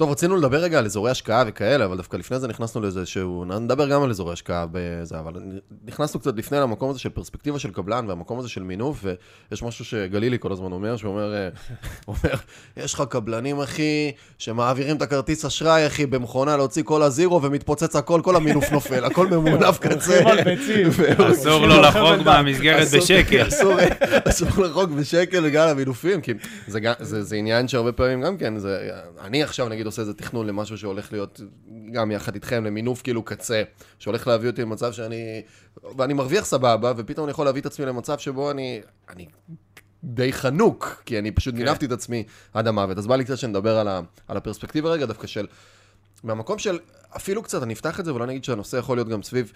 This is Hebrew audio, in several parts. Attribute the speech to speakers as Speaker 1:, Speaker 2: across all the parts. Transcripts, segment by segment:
Speaker 1: טוב, רצינו לדבר רגע על אזורי השקעה וכאלה, אבל דווקא לפני זה נכנסנו לאיזה שהוא... נדבר גם על אזורי השקעה בזה, אבל נכנסנו קצת לפני למקום הזה של פרספקטיבה של קבלן, והמקום הזה של מינוף, ויש משהו שגלילי כל הזמן אומר, שהוא אומר, אה, אומר, יש לך קבלנים, אחי, שמעבירים את הכרטיס אשראי, אחי, במכונה להוציא כל הזירו, ומתפוצץ הכל, כל המינוף נופל, הכל ממונף קצה.
Speaker 2: אסור לו לחרוג מהמסגרת בשקל.
Speaker 1: אסור לחרוג בשקל בגלל המינופים, כי זה עניין שהרבה פעמים גם כן, אני עכשיו, נגיד, עושה איזה תכנון למשהו שהולך להיות גם יחד איתכם, למינוף כאילו קצה, שהולך להביא אותי למצב שאני... ואני מרוויח סבבה, ופתאום אני יכול להביא את עצמי למצב שבו אני... אני די חנוק, כי אני פשוט okay. כן. את עצמי עד המוות. אז בא לי קצת שנדבר על, ה, על הפרספקטיבה רגע, דווקא של... מהמקום של, אפילו קצת, אני אפתח את זה, ולא נגיד שהנושא יכול להיות גם סביב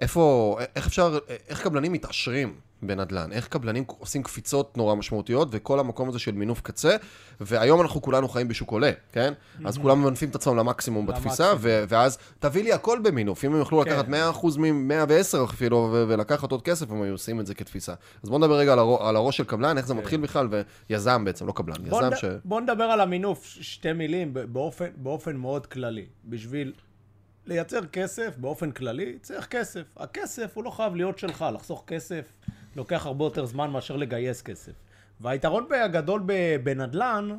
Speaker 1: איפה, איך אפשר, איך קבלנים מתעשרים בנדל"ן, איך קבלנים עושים קפיצות נורא משמעותיות, וכל המקום הזה של מינוף קצה, והיום אנחנו כולנו חיים בשוק עולה, כן? Mm-hmm. אז כולם ממנפים את עצמם למקסימום בתפיסה, ו- ואז תביא לי הכל במינוף, אם הם יוכלו כן. לקחת 100% מ-110 אפילו, ו- ולקחת עוד כסף, הם היו עושים את זה כתפיסה. אז בואו נדבר רגע על, הראש, על הראש של קבלן, איך זה כן. מתחיל בכלל, ויזם בעצם, לא קבלן, יזם נד... ש...
Speaker 3: בואו נדבר על המינוף, שתי מילים, באופן, באופן מאוד כללי, בשביל לייצר כסף באופן כללי, צריך כסף. הכסף הוא לא חייב להיות שלך, לחסוך כסף לוקח הרבה יותר זמן מאשר לגייס כסף. והיתרון הגדול בנדל"ן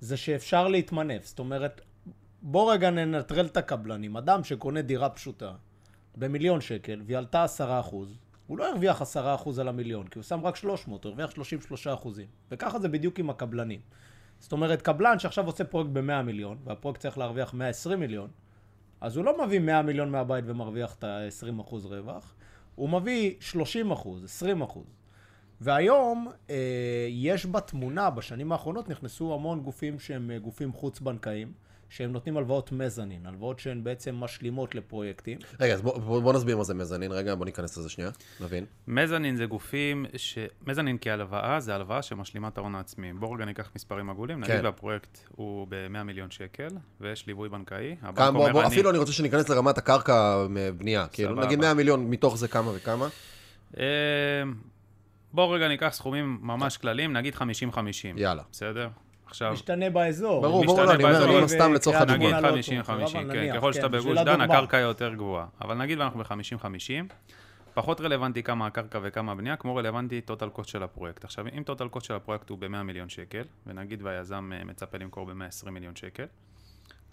Speaker 3: זה שאפשר להתמנף. זאת אומרת, בוא רגע ננטרל את הקבלנים. אדם שקונה דירה פשוטה במיליון שקל והיא עלתה עשרה אחוז, הוא לא הרוויח עשרה אחוז על המיליון, כי הוא שם רק 300, הוא הרוויח 33 אחוזים. וככה זה בדיוק עם הקבלנים. זאת אומרת, קבלן שעכשיו עושה פרויקט ב-100 מיליון, והפרויקט צריך להרוויח 120 מיליון, אז הוא לא מביא 100 מיליון מהבית ומרוויח את ה-20 אחוז רווח, הוא מביא 30 אחוז, 20 אחוז. והיום אה, יש בתמונה, בשנים האחרונות נכנסו המון גופים שהם אה, גופים חוץ-בנקאיים. שהם נותנים הלוואות מזנין, הלוואות שהן בעצם משלימות לפרויקטים.
Speaker 1: רגע, אז בוא, בוא, בוא נסביר מה זה מזנין, רגע, בוא ניכנס לזה שנייה, נבין.
Speaker 2: מזנין זה גופים, ש... מזנין כהלוואה זה הלוואה שמשלימה את ההון העצמי. בואו רגע ניקח מספרים עגולים, כן. נגיד והפרויקט הוא ב-100 מיליון שקל, ויש ליווי בנקאי.
Speaker 1: כמה, בוא, בוא, אני... אפילו אני רוצה שניכנס לרמת הקרקע מבנייה, כאילו, נגיד 100 מיליון, מתוך זה כמה וכמה?
Speaker 2: בואו רגע ניקח סכומים ממש כלליים, נגיד 50-50.
Speaker 1: יאללה.
Speaker 2: בסדר? עכשיו...
Speaker 3: משתנה באזור.
Speaker 1: ברור, ברור, לא, אני אומר, סתם לצורך
Speaker 2: הדוגמה. נגיד 50-50, כן, ככל שאתה כן, בגוש דן, הקרקע היא יותר גבוהה. אבל נגיד ואנחנו ב-50-50, פחות רלוונטי כמה הקרקע וכמה הבנייה, כמו רלוונטי טוטל קוסט של הפרויקט. עכשיו, אם טוטל קוסט של הפרויקט הוא ב-100 מיליון שקל, ונגיד והיזם אה, מצפה למכור ב-120 מיליון שקל,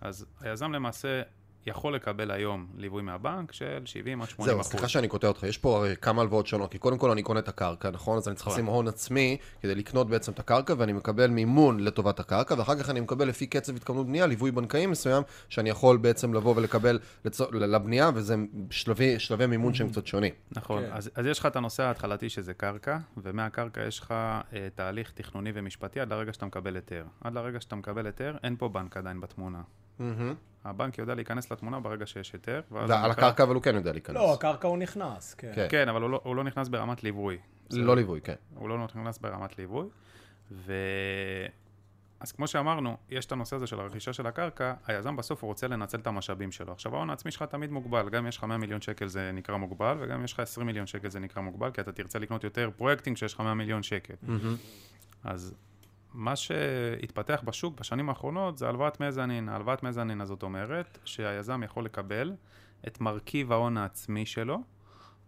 Speaker 2: אז היזם למעשה יכול לקבל היום ליווי מהבנק של 70 עד 80
Speaker 1: זהו, סליחה שאני קוטע אותך, יש פה הרי כמה הלוואות שונות, כי קודם כל אני קונה את הקרקע, נכון? אז אני צריך נכון. לשים הון עצמי כדי לקנות בעצם את הקרקע, ואני מקבל מימון לטובת הקרקע, ואחר כך אני מקבל לפי קצב התכוונות בנייה, ליווי בנקאי מסוים, שאני יכול בעצם לבוא ולקבל לצ... לבנייה, וזה שלבי, שלבי מימון שהם קצת שונים.
Speaker 2: נכון, כן. אז, אז יש לך את הנושא ההתחלתי שזה קרקע, ומהקרקע יש לך אה, תהליך תכנוני ומשפטי עד לרגע שאתה מקבל היתר. עד לרגע שאתה מקבל היתר, אין פה בנק עדיין בתמונה. הבנק יודע להיכנס לתמונה ברגע שיש היתר.
Speaker 1: על הקרקע אבל הוא כן יודע להיכנס.
Speaker 3: לא, הקרקע הוא נכנס, כן.
Speaker 2: כן, כן אבל לא- הוא לא נכנס ברמת ליווי.
Speaker 1: לא ליווי, כן.
Speaker 2: הוא לא נכנס ברמת ליווי. ו... אז כמו שאמרנו, יש את הנושא הזה של הרכישה של הקרקע, היזם בסוף הוא רוצה לנצל את המשאבים שלו. עכשיו ההון העצמי שלך תמיד מוגבל, גם אם יש לך 100 מיליון שקל זה נקרא מוגבל, וגם אם יש לך 20 מיליון שקל זה נקרא מוגבל, כי אתה תרצה לקנות יותר פרויקטים כשיש לך 100 מיליון שקל. אז מה שהתפתח בשוק בשנים האחרונות זה הלוואת מזנין. הלוואת מזנין הזאת אומרת שהיזם יכול לקבל את מרכיב ההון העצמי שלו,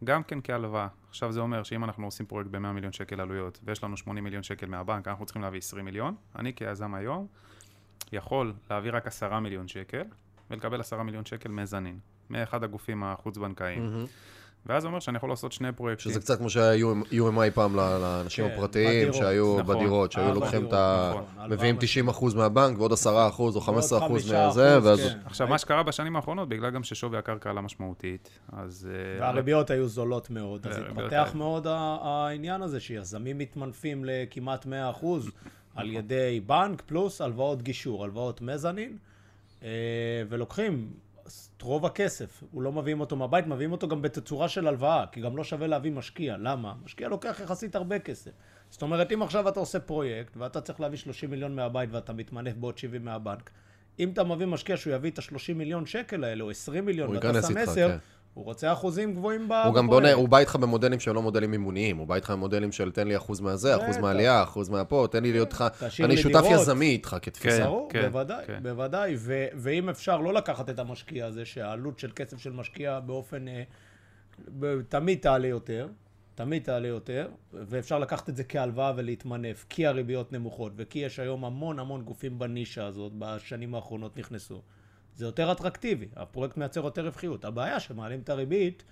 Speaker 2: גם כן כהלוואה. עכשיו זה אומר שאם אנחנו עושים פרויקט ב-100 מיליון שקל עלויות ויש לנו 80 מיליון שקל מהבנק, אנחנו צריכים להביא 20 מיליון, אני כיזם היום יכול להביא רק 10 מיליון שקל ולקבל 10 מיליון שקל מזנין, מאחד הגופים החוץ-בנקאיים. Mm-hmm. ואז זה אומר שאני יכול לעשות שני פרויקטים.
Speaker 1: שזה קצת כמו שהיה UMI פעם לאנשים כן, הפרטיים, שהיו נכון. בדירות, שהיו לוקחים את ה... נכון, מביאים 90% מהבנק ועוד 10% או 15% מהזה, ואז... כן.
Speaker 2: עכשיו, מה שקרה בשנים האחרונות, בגלל גם ששווי הקרקע עלה משמעותית, אז...
Speaker 3: אה, והריביות היו זולות מאוד, אז התפתח מאוד העניין הזה, שיזמים מתמנפים לכמעט 100% על ידי בנק, פלוס הלוואות גישור, הלוואות מזנין, אה, ולוקחים רוב הכסף, הוא לא מביאים אותו מהבית, מביאים אותו גם בתצורה של הלוואה, כי גם לא שווה להביא משקיע. למה? משקיע לוקח יחסית הרבה כסף. זאת אומרת, אם עכשיו אתה עושה פרויקט, ואתה צריך להביא 30 מיליון מהבית ואתה מתמנף בעוד 70 מהבנק, אם אתה מביא משקיע שהוא יביא את ה-30 מיליון שקל האלה, או 20 מיליון, ואתה שם 10, כן. הוא רוצה אחוזים גבוהים ב...
Speaker 1: הוא גם. בונה, הוא בא איתך במודלים שהם לא מודלים מימוניים, הוא בא איתך במודלים של תן לי אחוז מהזה, אחוז. מהעלייה, אחוז מהפה, תן לי להיות איתך,
Speaker 3: תשאיר
Speaker 1: אני שותף. יזמי איתך כתפיסה.
Speaker 2: כן.
Speaker 3: ברור, בוודאי,
Speaker 2: כן.
Speaker 3: בוודאי. ואם אפשר לא לקחת את המשקיע הזה, שהעלות של כסף של משקיע באופן... אה, תמיד תעלה יותר, תמיד תעלה יותר, ואפשר לקחת את זה כהלוואה ולהתמנף, כי הריביות נמוכות, וכי יש היום המון המון גופים בנישה הזאת, בשנים האחרונות נכנסו. זה יותר אטרקטיבי, הפרויקט מייצר יותר רווחיות. הבעיה שמעלים את הריבית,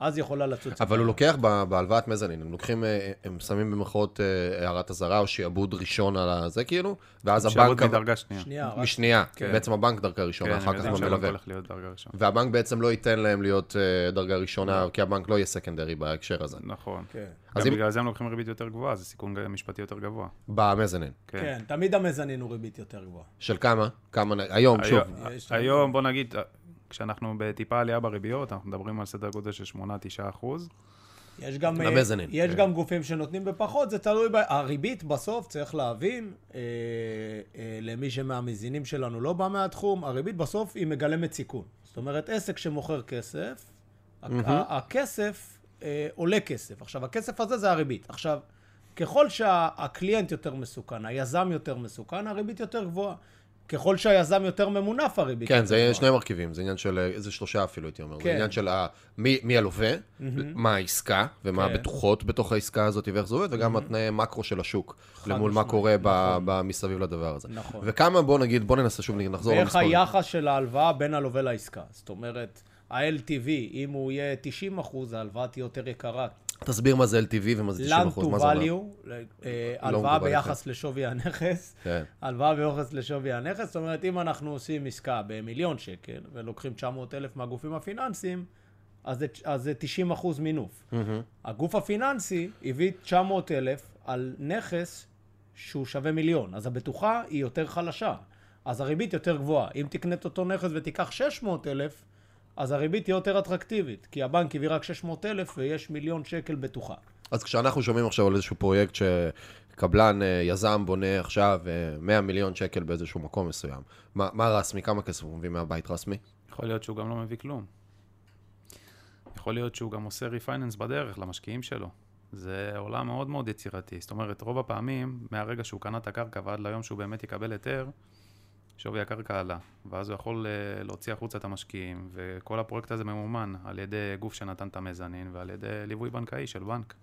Speaker 3: אז יכולה לצוץ.
Speaker 1: אבל הוא לוקח ב- בהלוואת מזנין, הם לוקחים, אה, הם שמים במרכאות אה, הערת אזהרה או שיעבוד ראשון על הזה כאילו, ואז הבנק...
Speaker 2: מדרגה שנייה.
Speaker 3: שנייה.
Speaker 1: משנייה,
Speaker 2: כן.
Speaker 1: בעצם הבנק דרגה
Speaker 2: כן,
Speaker 1: ראשונה,
Speaker 2: הם
Speaker 1: אחר כך במלווה.
Speaker 2: דרגה ראשונה.
Speaker 1: והבנק בעצם לא ייתן להם להיות אה, דרגה ראשונה, כי הבנק לא יהיה סקנדרי בהקשר הזה.
Speaker 2: נכון.
Speaker 3: כן.
Speaker 1: אז
Speaker 2: גם
Speaker 1: אם-
Speaker 2: בגלל זה הם לוקחים ריבית יותר גבוהה, זה סיכון משפטי יותר גבוה.
Speaker 1: במזנין.
Speaker 2: כן.
Speaker 3: כן, תמיד המזנין הוא ריבית יותר גבוהה.
Speaker 1: של כמה? כמה, היום, שוב.
Speaker 2: היום, בוא נגיד, כשאנחנו בטיפה עלייה בריביות, אנחנו מדברים על סדר גודל של 8-9 אחוז.
Speaker 3: יש גם, אה,
Speaker 1: למזנין,
Speaker 3: יש
Speaker 2: כן.
Speaker 3: גם גופים שנותנים בפחות, זה תלוי, ב... הריבית בסוף, צריך להבין, אה, אה, למי שמהמזינים שלנו לא בא מהתחום, הריבית בסוף היא מגלמת סיכון. זאת אומרת, עסק שמוכר כסף, ה- הכסף אה, עולה כסף. עכשיו, הכסף הזה זה הריבית. עכשיו, ככל שהקליינט יותר מסוכן, היזם יותר מסוכן, הריבית יותר גבוהה. ככל שהיזם יותר ממונף, הריבית
Speaker 1: כן, זה. שני מרכיבים, זה עניין של, אה, זה שלושה אפילו הייתי אומר. זה
Speaker 3: כן.
Speaker 1: עניין של ה- מי מי הלווה, מה העסקה, ומה
Speaker 3: כן.
Speaker 1: הבטוחות בתוך העסקה הזאת ואיך זה עובד, וגם התנאי מקרו של השוק, למול מה קורה ב- ב- מסביב לדבר הזה.
Speaker 3: נכון.
Speaker 1: וכמה, בוא נגיד, בוא ננסה שוב, נחזור
Speaker 3: ואיך
Speaker 1: למספרים.
Speaker 3: היחס של ההלוואה בין הלווה לעסקה. זאת אומרת, ה-LTV, אם הוא יהיה 90 אחוז, ההלוואה תהיה יותר יקרה.
Speaker 1: תסביר מה זה LTV ומה זה 90
Speaker 3: land
Speaker 1: אחוז,
Speaker 3: to
Speaker 1: מה זה אומר?
Speaker 3: value, אה, הלוואה
Speaker 1: מקובל
Speaker 3: ביחס לשווי הנכס.
Speaker 1: כן.
Speaker 3: הלוואה ביחס לשווי הנכס, זאת אומרת, אם אנחנו עושים עסקה במיליון שקל, ולוקחים 900 אלף מהגופים הפיננסיים, אז זה, אז זה 90 אחוז מינוף. הגוף הפיננסי הביא 900 אלף על נכס שהוא שווה מיליון, אז הבטוחה היא יותר חלשה. אז הריבית יותר גבוהה. אם תקנה את אותו נכס ותיקח 600 אלף, אז הריבית תהיה יותר אטרקטיבית, כי הבנק הביא רק 600 אלף ויש מיליון שקל בטוחה.
Speaker 1: אז כשאנחנו שומעים עכשיו על איזשהו פרויקט שקבלן, אה, יזם בונה עכשיו אה, 100 מיליון שקל באיזשהו מקום מסוים, מה מה רסמי? כמה כסף הוא מביא מהבית רסמי?
Speaker 2: יכול להיות שהוא גם לא מביא כלום. יכול להיות שהוא גם עושה refinance בדרך למשקיעים שלו. זה עולם מאוד מאוד יצירתי. זאת אומרת, רוב הפעמים, מהרגע שהוא קנה את הקרקע ועד ליום שהוא באמת יקבל היתר, שווי הקרקע עלה. ואז הוא יכול אה, להוציא החוצה את המשקיעים, וכל הפרויקט הזה ממומן על ידי גוף שנתן את המזנין ועל ידי ליווי בנקאי של בנק.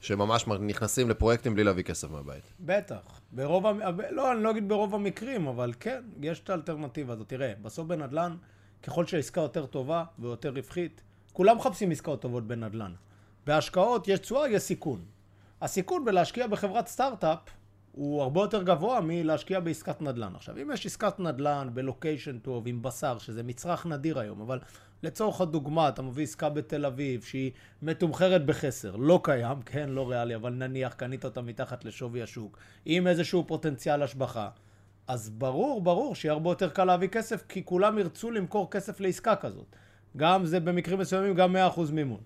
Speaker 1: שממש נכנסים לפרויקטים בלי להביא כסף מהבית.
Speaker 3: בטח. ברוב, המ... לא, אני לא אגיד ברוב המקרים, אבל כן, יש את האלטרנטיבה הזאת. תראה, בסוף בנדל"ן, ככל שהעסקה יותר טובה ויותר רווחית, כולם מחפשים עסקאות טובות בנדל"ן. בהשקעות יש תשואה, יש סיכון. הסיכון בלהשקיע בחברת סטארט-אפ הוא הרבה יותר גבוה מלהשקיע בעסקת נדל"ן. עכשיו, אם יש עסקת נדל"ן בלוקיישן טוב, עם בשר, שזה מצרך נדיר היום, אבל לצורך הדוגמה, אתה מביא עסקה בתל אביב שהיא מתומחרת בחסר, לא קיים, כן, לא ריאלי, אבל נניח קנית אותה מתחת לשווי השוק, עם איזשהו פוטנציאל השבחה, אז ברור, ברור שיהיה הרבה יותר קל להביא כסף, כי כולם ירצו למכור כסף לעסקה כזאת. גם זה במקרים מסוימים גם 100% מימון.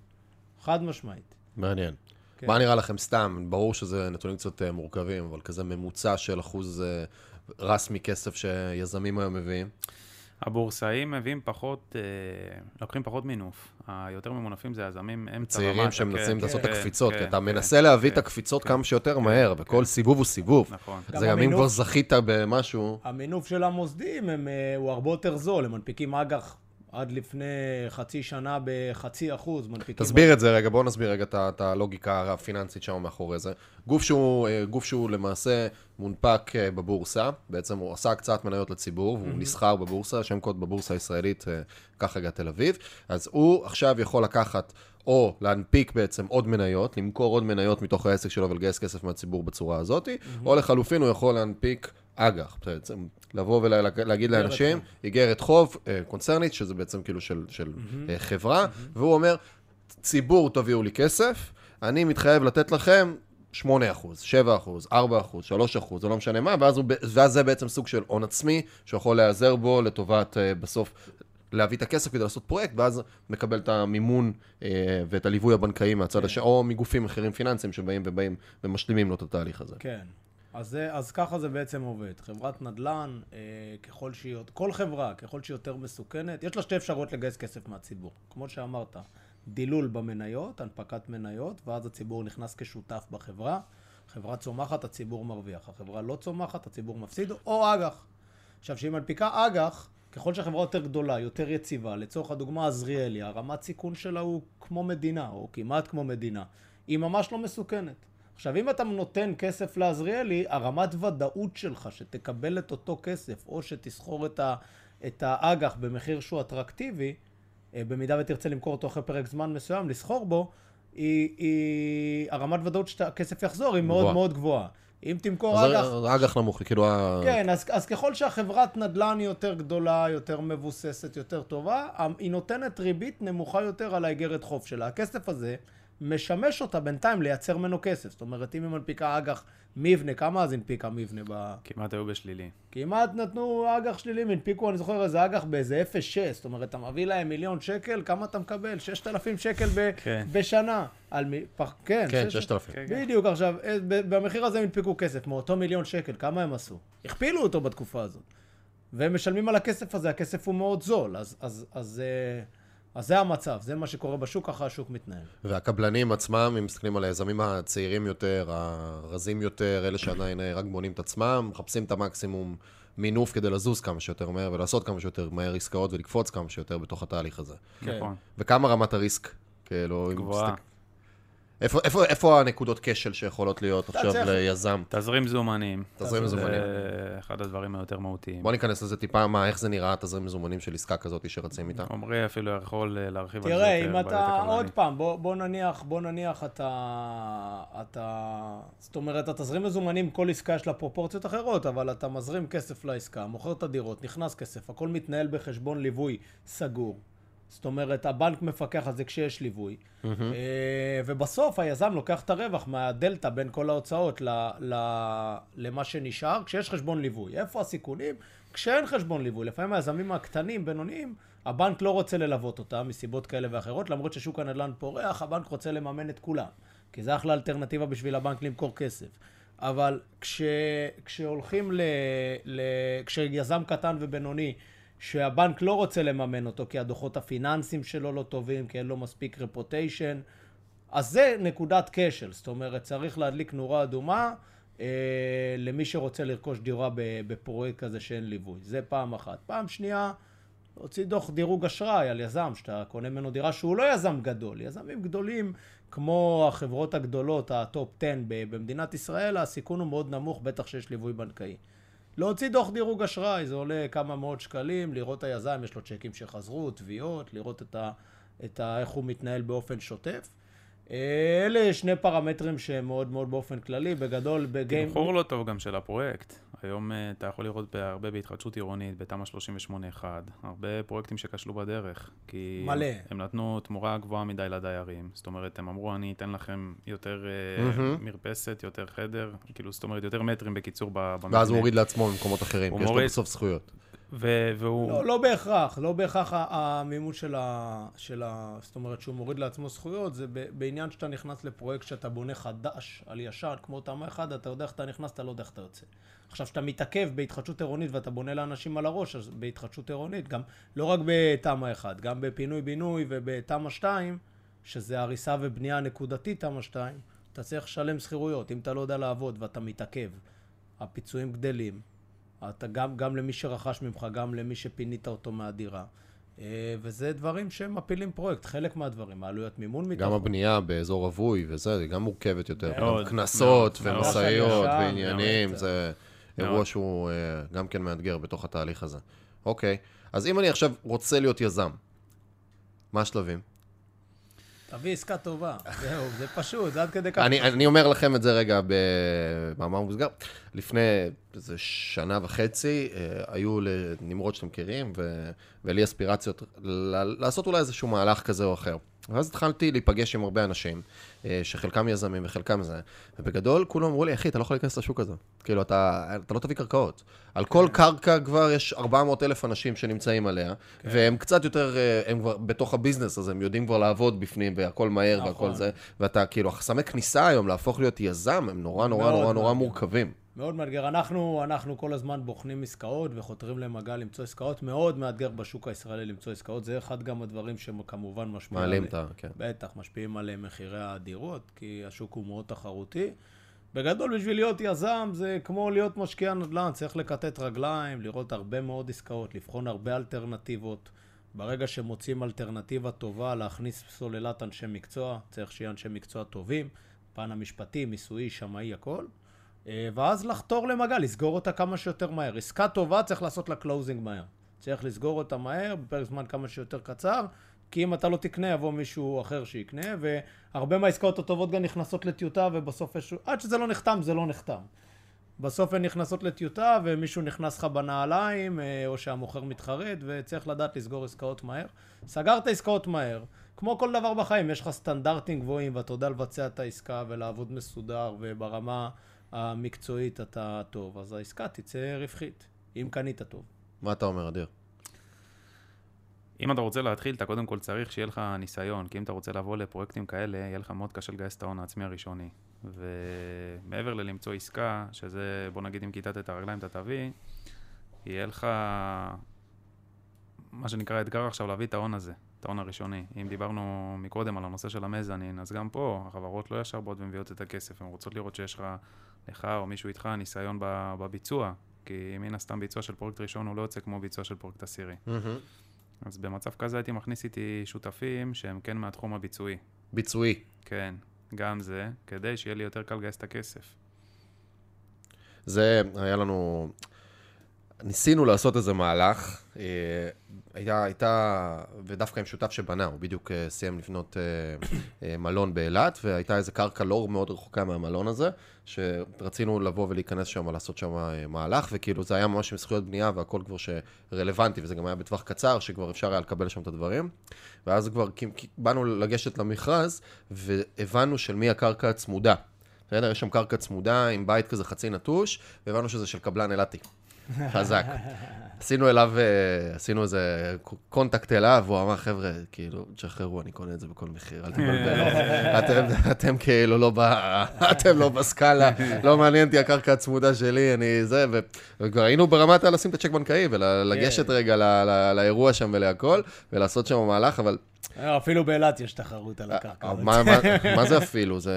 Speaker 3: חד משמעית.
Speaker 1: מעניין.
Speaker 3: כן.
Speaker 1: מה נראה לכם סתם? ברור שזה נתונים קצת אה, מורכבים, אבל כזה ממוצע של אחוז אה, רסמי כסף שיזמים היום מביאים.
Speaker 2: הבורסאים מביאים פחות, אה, לוקחים פחות מינוף. היותר ממונפים זה יזמים אמצע
Speaker 1: צעירים
Speaker 2: ומטה,
Speaker 1: שמנסים
Speaker 2: כן,
Speaker 1: לעשות את
Speaker 2: כן,
Speaker 1: הקפיצות,
Speaker 2: כן,
Speaker 1: כי אתה
Speaker 2: כן,
Speaker 1: מנסה להביא
Speaker 2: כן,
Speaker 1: את הקפיצות
Speaker 2: כן,
Speaker 1: כמה שיותר
Speaker 2: כן,
Speaker 1: מהר,
Speaker 2: כן.
Speaker 1: וכל סיבוב הוא סיבוב.
Speaker 2: נכון.
Speaker 1: זה גם אם
Speaker 3: המינוף-
Speaker 1: כבר זכית במשהו,
Speaker 3: המינוף של המוסדים הם, הוא הרבה יותר זול, הם מנפיקים אג"ח עד לפני חצי שנה בחצי אחוז, מנפיקים...
Speaker 1: תסביר את זה רגע, בוא נסביר רגע את הלוגיקה הפיננסית שם מאחורי זה. גוף שהוא, אה, גוף שהוא למעשה מונפק אה, בבורסה, בעצם הוא עשה הקצאת מניות לציבור, והוא נסחר בבורסה, שם קוד בבורסה הישראלית, אה, קח רגע תל אביב, אז הוא עכשיו יכול לקחת... או להנפיק בעצם עוד מניות, למכור עוד מניות מתוך העסק שלו ולגייס כסף מהציבור בצורה הזאת, או לחלופין הוא יכול להנפיק אג"ח, בעצם לבוא ולהגיד לאנשים, איגרת חוב אה, קונצרנית, שזה בעצם כאילו של, של אה, חברה, והוא אומר, ציבור תביאו לי כסף, אני מתחייב לתת לכם 8%, 7%, 4%, 3%, זה לא משנה מה, ואז, הוא, ואז זה בעצם סוג של הון עצמי, שיכול להיעזר בו לטובת אה, בסוף להביא את הכסף כדי לעשות פרויקט, ואז מקבל את המימון אה, ואת הליווי הבנקאי מהצד השני, או מגופים אחרים פיננסיים שבאים ובאים ומשלימים לו את התהליך הזה.
Speaker 3: כן. אז, זה, אז ככה זה בעצם עובד. חברת נדל"ן, אה, ככל שהיא, כל חברה, ככל שהיא יותר מסוכנת, יש לה שתי אפשרויות לגייס כסף מהציבור. כמו שאמרת, דילול במניות, הנפקת מניות, ואז הציבור נכנס כשותף בחברה. חברה צומחת, הציבור מרוויח. החברה לא צומחת, הציבור מפסיד, או אג"ח. עכשיו, כשהיא מנפיקה אג"ח, ככל שהחברה יותר גדולה, יותר יציבה, לצורך הדוגמה עזריאלי, הרמת סיכון שלה הוא כמו מדינה, או כמעט כמו מדינה. היא ממש לא מסוכנת. עכשיו, אם אתה נותן כסף לעזריאלי, הרמת ודאות שלך שתקבל את אותו כסף, או שתסחור את, ה, את האג"ח במחיר שהוא אטרקטיבי, אה, במידה ותרצה למכור אותו אחרי פרק זמן מסוים, לסחור בו, היא, היא, הרמת ודאות שהכסף יחזור היא מאוד
Speaker 1: גבוהה.
Speaker 3: מאוד גבוהה. אם תמכור אג"ח...
Speaker 1: האג"ח נמוך, כאילו...
Speaker 3: כן, אז, אז ככל שהחברת נדל"ן היא יותר גדולה, יותר מבוססת, יותר טובה, היא נותנת ריבית נמוכה יותר על האיגרת חוב שלה. הכסף הזה משמש אותה בינתיים לייצר ממנו כסף. זאת אומרת, אם היא מנפיקה אג"ח מבנה, כמה אז הנפיקה מבנה? ב...
Speaker 2: כמעט היו בשלילי.
Speaker 3: כמעט נתנו אג"ח שלילים, הנפיקו, אני זוכר איזה אג"ח באיזה 0.6, זאת אומרת, אתה מביא להם מיליון שקל, כמה אתה מקבל? 6,000 שקל ב-
Speaker 2: כן.
Speaker 3: בשנה. על מי... פח... כן,
Speaker 1: כן,
Speaker 3: שש-
Speaker 1: 6,000.
Speaker 2: כן, כן.
Speaker 3: בדיוק, עכשיו, אה, במחיר הזה הם הנפיקו כסף, מאותו מיליון שקל, כמה הם עשו? הכפילו אותו בתקופה הזאת. והם משלמים על הכסף הזה, הכסף הוא מאוד זול, אז, אז, אז, אה, אז זה המצב, זה מה שקורה בשוק, ככה השוק מתנהל.
Speaker 1: והקבלנים עצמם, אם מסתכלים על היזמים הצעירים יותר, הרזים יותר, אלה שעדיין רק בונים את עצמם, מחפשים את המקסימום מינוף כדי לזוז כמה שיותר מהר ולעשות כמה שיותר מהר עסקאות ולקפוץ כמה שיותר בתוך התהליך הזה.
Speaker 3: כן.
Speaker 2: נכון.
Speaker 1: וכמה רמת הריסק? כאילו, אם
Speaker 2: גבוהה.
Speaker 1: איפה, איפה, איפה הנקודות כשל שיכולות להיות עכשיו
Speaker 3: צריך-
Speaker 1: ליזם?
Speaker 2: תזרים מזומנים.
Speaker 1: תזרים מזומנים.
Speaker 2: זה אחד הדברים היותר מהותיים.
Speaker 1: בוא ניכנס לזה טיפה, מה, איך זה נראה, תזרים מזומנים של עסקה כזאת שרצים איתה?
Speaker 2: עמרי אפילו יכול אה, להרחיב על זה
Speaker 3: תראה. אם אתה. עוד פעם, בוא, בוא נניח, בוא נניח אתה, אתה, זאת אומרת, התזרים מזומנים, כל עסקה יש לה פרופורציות אחרות, אבל אתה מזרים כסף לעסקה, מוכר את הדירות, נכנס כסף, הכל מתנהל בחשבון ליווי סגור. זאת אומרת, הבנק מפקח על זה כשיש ליווי. אה, ובסוף היזם לוקח את הרווח מהדלתא בין כל ההוצאות ל, ל, למה שנשאר, כשיש חשבון ליווי. איפה הסיכונים? כשאין חשבון ליווי. לפעמים היזמים הקטנים, בינוניים, הבנק לא רוצה ללוות אותם מסיבות כאלה ואחרות, למרות ששוק הנדל"ן פורח, הבנק רוצה לממן את כולם. כי זה אחלה אלטרנטיבה בשביל הבנק למכור כסף. אבל כש, כשהולכים ל, ל... כשיזם קטן ובינוני, שהבנק לא רוצה לממן אותו כי הדוחות הפיננסיים שלו לא טובים, כי אין לו מספיק רפוטיישן, אז זה נקודת כשל. זאת אומרת, צריך להדליק נורה אדומה אה, למי שרוצה לרכוש דירה בפרויקט כזה שאין ליווי. זה פעם אחת. פעם שנייה, להוציא דוח דירוג אשראי על יזם, שאתה קונה ממנו דירה שהוא לא יזם גדול. יזמים גדולים, כמו החברות הגדולות, ה top 10 ב- במדינת ישראל, הסיכון הוא מאוד נמוך, בטח שיש ליווי בנקאי. להוציא דוח דירוג אשראי, זה עולה כמה מאות שקלים, לראות היזם, יש לו צ'קים שחזרו, תביעות, לראות את ה, את ה, איך הוא מתנהל באופן שוטף. אה, אלה שני פרמטרים שהם מאוד מאוד באופן כללי, בגדול, בגיים...
Speaker 2: תמחור לא טוב גם של הפרויקט. היום אה, אתה יכול לראות הרבה בהתחדשות עירונית, בתמ"א 38-1, הרבה פרויקטים שכשלו בדרך. כי
Speaker 3: מלא.
Speaker 2: הם נתנו תמורה גבוהה מדי לדיירים. זאת אומרת, הם אמרו, אני אתן לכם יותר
Speaker 1: מהמם.
Speaker 2: מרפסת, יותר חדר, כאילו, זאת אומרת, יותר מטרים בקיצור ב- במבנה.
Speaker 1: ואז הוא מוריד לעצמו במקומות אחרים, כי יש לו
Speaker 2: מוריד.
Speaker 1: בסוף זכויות.
Speaker 2: ו- והוא...
Speaker 3: לא, לא בהכרח, לא בהכרח המימוש של ה, של ה... זאת אומרת שהוא מוריד לעצמו זכויות, זה בעניין שאתה נכנס לפרויקט שאתה בונה חדש על ישן, כמו תמ"א 1, אתה יודע איך אתה נכנס, אתה לא יודע איך אתה יוצא. עכשיו, כשאתה מתעכב בהתחדשות עירונית ואתה בונה לאנשים על הראש, אז בהתחדשות עירונית, גם לא רק בתמ"א 1, גם בפינוי-בינוי ובתמ"א 2, שזה הריסה ובנייה נקודתית תמ"א 2, אתה צריך לשלם שכירויות. אם אתה לא יודע לעבוד ואתה מתעכב, הפיצויים גדלים. אתה גם, גם למי שרכש ממך, גם למי שפינית אותו מהדירה. אה, וזה דברים שמפילים פרויקט, חלק מהדברים, העלויות מימון מתוך...
Speaker 1: גם הבנייה באזור רווי וזה, היא גם מורכבת יותר.
Speaker 2: מאוד,
Speaker 1: גם קנסות. ומשאיות. ועניינים. זה אירוע. שהוא אה, גם כן מאתגר בתוך התהליך הזה. אוקיי, אז אם אני עכשיו רוצה להיות יזם, מה השלבים?
Speaker 3: תביא עסקה טובה, זהו, זה פשוט, זה עד כדי כך.
Speaker 1: אני, אני אומר לכם את זה רגע במאמר מוסגר. לפני איזה שנה וחצי, אה, היו לנמרוד שאתם מכירים. ולי אספירציות. לעשות אולי איזשהו מהלך כזה או אחר. ואז התחלתי להיפגש עם הרבה אנשים, אה, שחלקם יזמים וחלקם זה, ובגדול כולם אמרו לי, אחי, אתה לא יכול להיכנס לשוק הזה. כאילו, אתה, אתה לא תביא קרקעות. על כל קרקע כבר יש 400 אלף אנשים שנמצאים עליה, והם קצת יותר, אה, הם כבר בתוך הביזנס, אז הם יודעים כבר לעבוד בפנים, והכל מהר
Speaker 3: נכון.
Speaker 1: והכל זה, ואתה, כאילו, החסמי כניסה היום להפוך להיות יזם, הם נורא נורא נורא נורא
Speaker 3: מעניין.
Speaker 1: מורכבים.
Speaker 3: מאוד מאתגר. אנחנו, אנחנו כל הזמן בוחנים עסקאות וחותרים למגע למצוא עסקאות. מאוד מאתגר בשוק הישראלי למצוא עסקאות. זה אחד גם הדברים שכמובן משפיעים
Speaker 1: מעלים
Speaker 3: על-
Speaker 1: את ה... כן.
Speaker 3: בטח, משפיעים על מחירי הדירות, כי השוק הוא מאוד תחרותי. בגדול, בשביל להיות יזם זה כמו להיות משקיע נדל"ן, צריך לכתת רגליים, לראות הרבה מאוד עסקאות, לבחון הרבה אלטרנטיבות. ברגע שמוצאים אלטרנטיבה טובה, להכניס סוללת אנשי מקצוע, צריך שיהיה אנשי מקצוע טובים, פן המשפטי, מיסויי, שמאי, הכל. אה, ואז לחתור למגע, לסגור אותה כמה שיותר מהר. עסקה טובה צריך לעשות לה closing מהר. צריך לסגור אותה מהר, בפרק זמן כמה שיותר קצר, כי אם אתה לא תקנה, יבוא מישהו אחר שיקנה, והרבה מהעסקאות הטובות גם נכנסות לטיוטה, ובסוף איזשהו... עד שזה לא נחתם, זה לא נחתם. בסוף הן נכנסות לטיוטה, ומישהו נכנס לך בנעליים, אה, או שהמוכר מתחרט, וצריך לדעת לסגור עסקאות מהר. סגרת עסקאות מהר. כמו כל דבר בחיים, יש לך סטנדרטים גבוהים, ואתה יודע לבצע את העסקה ולעבוד מסודר, וברמה המקצועית אתה טוב, אז העסקה תצא רווחית, אם קנית טוב.
Speaker 1: מה אתה אומר, אדיר?
Speaker 2: אם אתה רוצה להתחיל, אתה קודם כל צריך שיהיה לך ניסיון, כי אם אתה רוצה לבוא לפרויקטים כאלה, יהיה לך מאוד קשה לגייס את ההון העצמי הראשוני. ומעבר ללמצוא עסקה, שזה, בוא נגיד, אם כיתת את הרגליים אתה תביא, יהיה לך, מה שנקרא, אתגר עכשיו להביא את ההון הזה, ההון הראשוני. אם דיברנו מקודם על הנושא של המזנין, אז גם פה החברות לא ישר באות ומביאות את הכסף, הן רוצות לראות שיש לך, לך או מישהו איתך ניסיון בביצוע, כי מן הסתם ביצוע של פרויקט ראשון הוא לא יוצא כמו ביצוע של פרויקט עשירי. אז במצב כזה הייתי מכניס איתי שותפים שהם כן מהתחום הביצועי.
Speaker 1: ביצועי.
Speaker 2: כן, גם זה, כדי שיהיה לי יותר קל לגייס את הכסף.
Speaker 1: זה, היה לנו... ניסינו לעשות איזה מהלך, אה, הייתה, הייתה, ודווקא עם שותף שבנה, הוא בדיוק אה, סיים לבנות אה, אה, מלון באילת, והייתה איזה קרקע לא מאוד רחוקה מהמלון הזה, שרצינו לבוא ולהיכנס שם, לעשות שם מהלך, וכאילו זה היה ממש עם זכויות בנייה והכל כבר שרלוונטי, וזה גם היה בטווח קצר, שכבר אפשר היה לקבל שם את הדברים. ואז כבר באנו לגשת למכרז, והבנו של מי הקרקע הצמודה. בסדר? יש שם קרקע צמודה עם בית כזה חצי נטוש, והבנו שזה של קבלן אילתי. חזק. עשינו אליו, אה, עשינו איזה קונטקט אליו, והוא אמר, חבר'ה, כאילו, תשחררו, אני קונה את זה בכל מחיר, אל תבלבלו. אתם, אתם כאילו לא ב... אתם לא בסקאלה, לא מעניין אותי הקרקע הצמודה שלי, אני זה, ו- וכבר היינו ברמת לשים את הצ'ק בנקאי, ולגשת רגע ל- ל- לאירוע שם ולהכל, ולעשות שם מהלך, אבל
Speaker 3: אה, אפילו באילת יש תחרות על הקרקע.
Speaker 1: אה, מה, מה, מה זה אפילו? זה,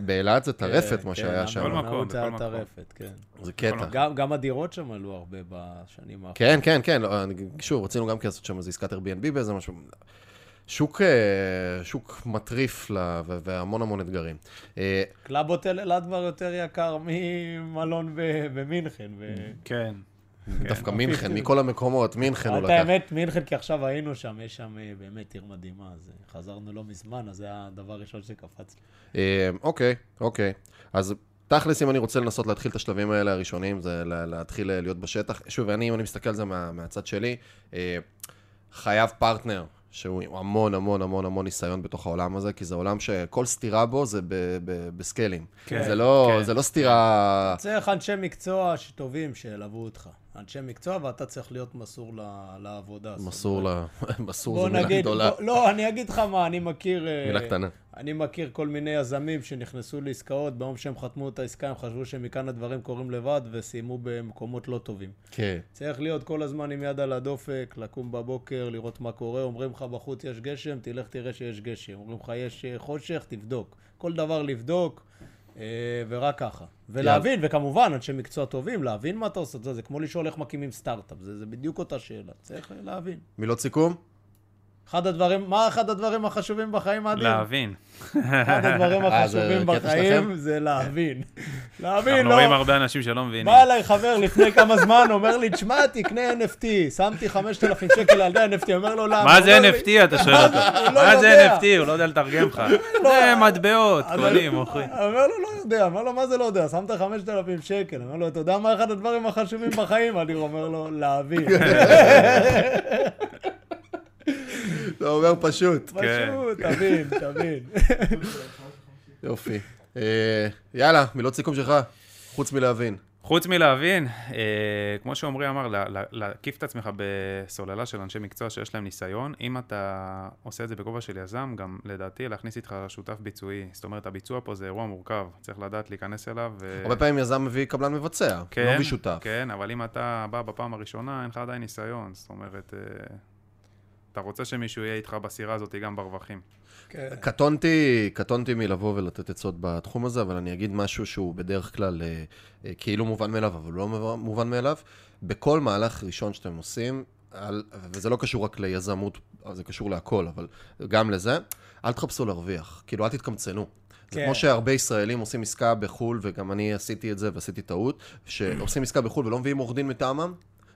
Speaker 1: באילת זה טרפת, מה
Speaker 3: כן,
Speaker 1: שהיה שם.
Speaker 2: בכל מקום, בכל מקום.
Speaker 3: טרפת, כן.
Speaker 1: זה קטע.
Speaker 3: גם- גם הדירות שם עלו הרבה בשנים האחרונות.
Speaker 1: כן, כן, כן, לא, אני- שוב, רצינו גם כן לעשות שם איזה עסקת Airbnb באיזה משהו. שוק, אה, שוק מטריף לה, והמון המון אתגרים. אה,
Speaker 3: קלאב הוטל אילת כבר יותר יקר ממלון במינכן. ו-
Speaker 2: כן.
Speaker 1: דווקא מינכן, מכל המקומות, מינכן הוא לקח.
Speaker 3: האמת, מינכן, כי עכשיו היינו שם, יש שם אה, באמת עיר מדהימה, אז חזרנו לא מזמן, אז זה הדבר הראשון שקפץ לי.
Speaker 1: אוקיי, אוקיי. אז תכלס, אם אני רוצה לנסות להתחיל את השלבים האלה הראשונים, זה לה- להתחיל אה, להיות בשטח. שוב, אני, אם אני מסתכל על זה מה, מהצד שלי, אה, חייב פרטנר. שהוא עם המון המון המון המון ניסיון בתוך העולם הזה, כי זה עולם שכל סתירה בו זה ב- ב- בסקיילים.
Speaker 2: כן,
Speaker 1: זה, לא,
Speaker 2: כן.
Speaker 1: זה לא סתירה...
Speaker 3: צריך אנשי מקצוע שטובים שילוו אותך. אנשי מקצוע, ואתה צריך להיות מסור ל- לעבודה.
Speaker 1: מסור ל... מסור זה מילה גדולה.
Speaker 3: בוא- לא, אני אגיד לך מה, אני מכיר... אה,
Speaker 1: מילה קטנה.
Speaker 3: אני מכיר כל מיני יזמים שנכנסו לעסקאות, ביום שהם חתמו את העסקה, הם חשבו שמכאן הדברים קורים לבד, וסיימו במקומות לא טובים.
Speaker 1: כן.
Speaker 3: צריך להיות כל הזמן עם יד על הדופק, לקום בבוקר, לראות מה קורה. אומרים לך בחוץ יש גשם, תלך תראה שיש גשם. אומרים לך יש אה, חושך, תבדוק. כל דבר לבדוק, ורק ככה. ולהבין, וכמובן, אנשי מקצוע טובים, להבין מה אתה עושה. זה, זה כמו לשאול איך מקימים סטארט-אפ, זה, זה בדיוק אותה שאלה. צריך להבין.
Speaker 1: מילות סיכום?
Speaker 3: אחד הדברים, מה אחד הדברים החשובים בחיים, אדיר?
Speaker 2: להבין.
Speaker 3: אחד הדברים
Speaker 1: אה,
Speaker 3: החשובים בחיים? זה להבין. להבין,
Speaker 2: אנחנו
Speaker 3: לא...
Speaker 2: רואים הרבה אנשים שלא מבינים.
Speaker 3: בא אליי חבר לפני כמה זמן, אומר לי, תשמע, תקנה NFT, שמתי 5,000 שקל על NFT, אומר לו, למה?
Speaker 2: מה זה NFT, אתה שואל אותו.
Speaker 3: הוא לא
Speaker 2: מה זה. NFT? הוא לא יודע לתרגם לך. זה מטבעות, קונים, מוכרים.
Speaker 3: אומר לו, לא יודע, אומר לו, מה זה לא יודע? שמת 5,000 שקל. אומר לו, אתה יודע מה אחד הדברים החשובים בחיים? אני אומר לו, להבין.
Speaker 1: זה אומר פשוט.
Speaker 3: פשוט, תבין, תבין.
Speaker 1: יופי. אה, יאללה, מילות סיכום שלך, חוץ מלהבין.
Speaker 2: חוץ מלהבין, אה, כמו שעמרי אמר, לה- לה- להקיף את עצמך בסוללה של אנשי מקצוע שיש להם ניסיון. אם אתה עושה את זה בכובע של יזם, גם לדעתי להכניס איתך שותף ביצועי. זאת אומרת, הביצוע פה זה אירוע מורכב, צריך לדעת להיכנס אליו. ו...
Speaker 1: הרבה פעמים יזם מביא קבלן מבצע, לא מביא שותף.
Speaker 2: כן, אבל אם אתה בא בפעם הראשונה, אין לך עדיין ניסיון. זאת אומרת, אה, אתה רוצה שמישהו יהיה איתך בסירה הזאת גם ברווחים.
Speaker 3: כן.
Speaker 1: קטונתי, קטונתי מלבוא ולתת עצות בתחום הזה, אבל אני אגיד משהו שהוא בדרך כלל אה, אה, כאילו מובן מאליו, אבל לא מובן- מאליו. בכל מהלך ראשון שאתם עושים, על, וזה לא קשור רק ליזמות, זה קשור להכל, אבל גם לזה, אל תחפשו להרוויח. כאילו, אל תתקמצנו. זה
Speaker 3: כן.
Speaker 1: כמו שהרבה ישראלים עושים עסקה בחו"ל, וגם אני עשיתי את זה ועשיתי טעות, שעושים עסקה בחו"ל ולא מביאים עורך דין מטעמם,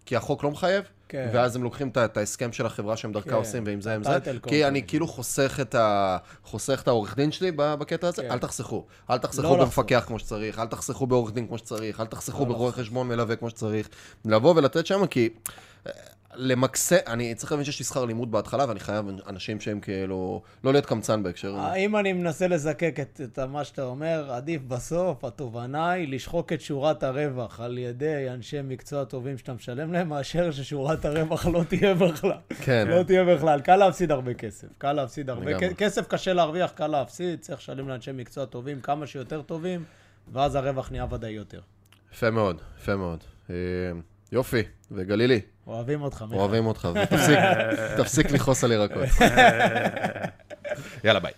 Speaker 1: כי החוק לא מחייב,
Speaker 3: כן.
Speaker 1: ואז הם לוקחים את ההסכם של החברה שהם דרכה
Speaker 3: כן.
Speaker 1: עושים, ועם זה עם זה, כי. אני כאילו חוסך את ה... חוסך את העורך דין שלי בקטע הזה,
Speaker 3: כן.
Speaker 1: אל תחסכו. אל תחסכו
Speaker 3: לא
Speaker 1: במפקח כמו שצריך, אל תחסכו בעורך דין כמו שצריך, אל תחסכו
Speaker 3: לא
Speaker 1: ברואה חשבון מלווה כמו שצריך. לבוא ולתת שם, כי... למקסם, אני צריך להבין שיש לי שכר לימוד בהתחלה, ואני חייב אנשים שהם כאילו... לא להיות קמצן בהקשר הזה.
Speaker 3: אם אני מנסה לזקק את, את מה שאתה אומר, עדיף בסוף, התובנה היא לשחוק את שורת הרווח על ידי אנשי מקצוע טובים שאתה משלם להם, מאשר ששורת הרווח לא תהיה בכלל.
Speaker 1: כן.
Speaker 3: לא תהיה בכלל. קל להפסיד הרבה כסף. קל להפסיד הרבה. כ- כסף קשה להרוויח, קל להפסיד, צריך לשלם לאנשי מקצוע טובים כמה שיותר טובים, ואז הרווח נהיה ודאי יותר.
Speaker 1: יפה מאוד, יפה מאוד. אה, יופי, וגלילי,
Speaker 3: אוהבים אותך, מיכאל.
Speaker 1: אוהבים אותך, ותפסיק תפסיק לכעוס על ירקות. יאללה, ביי.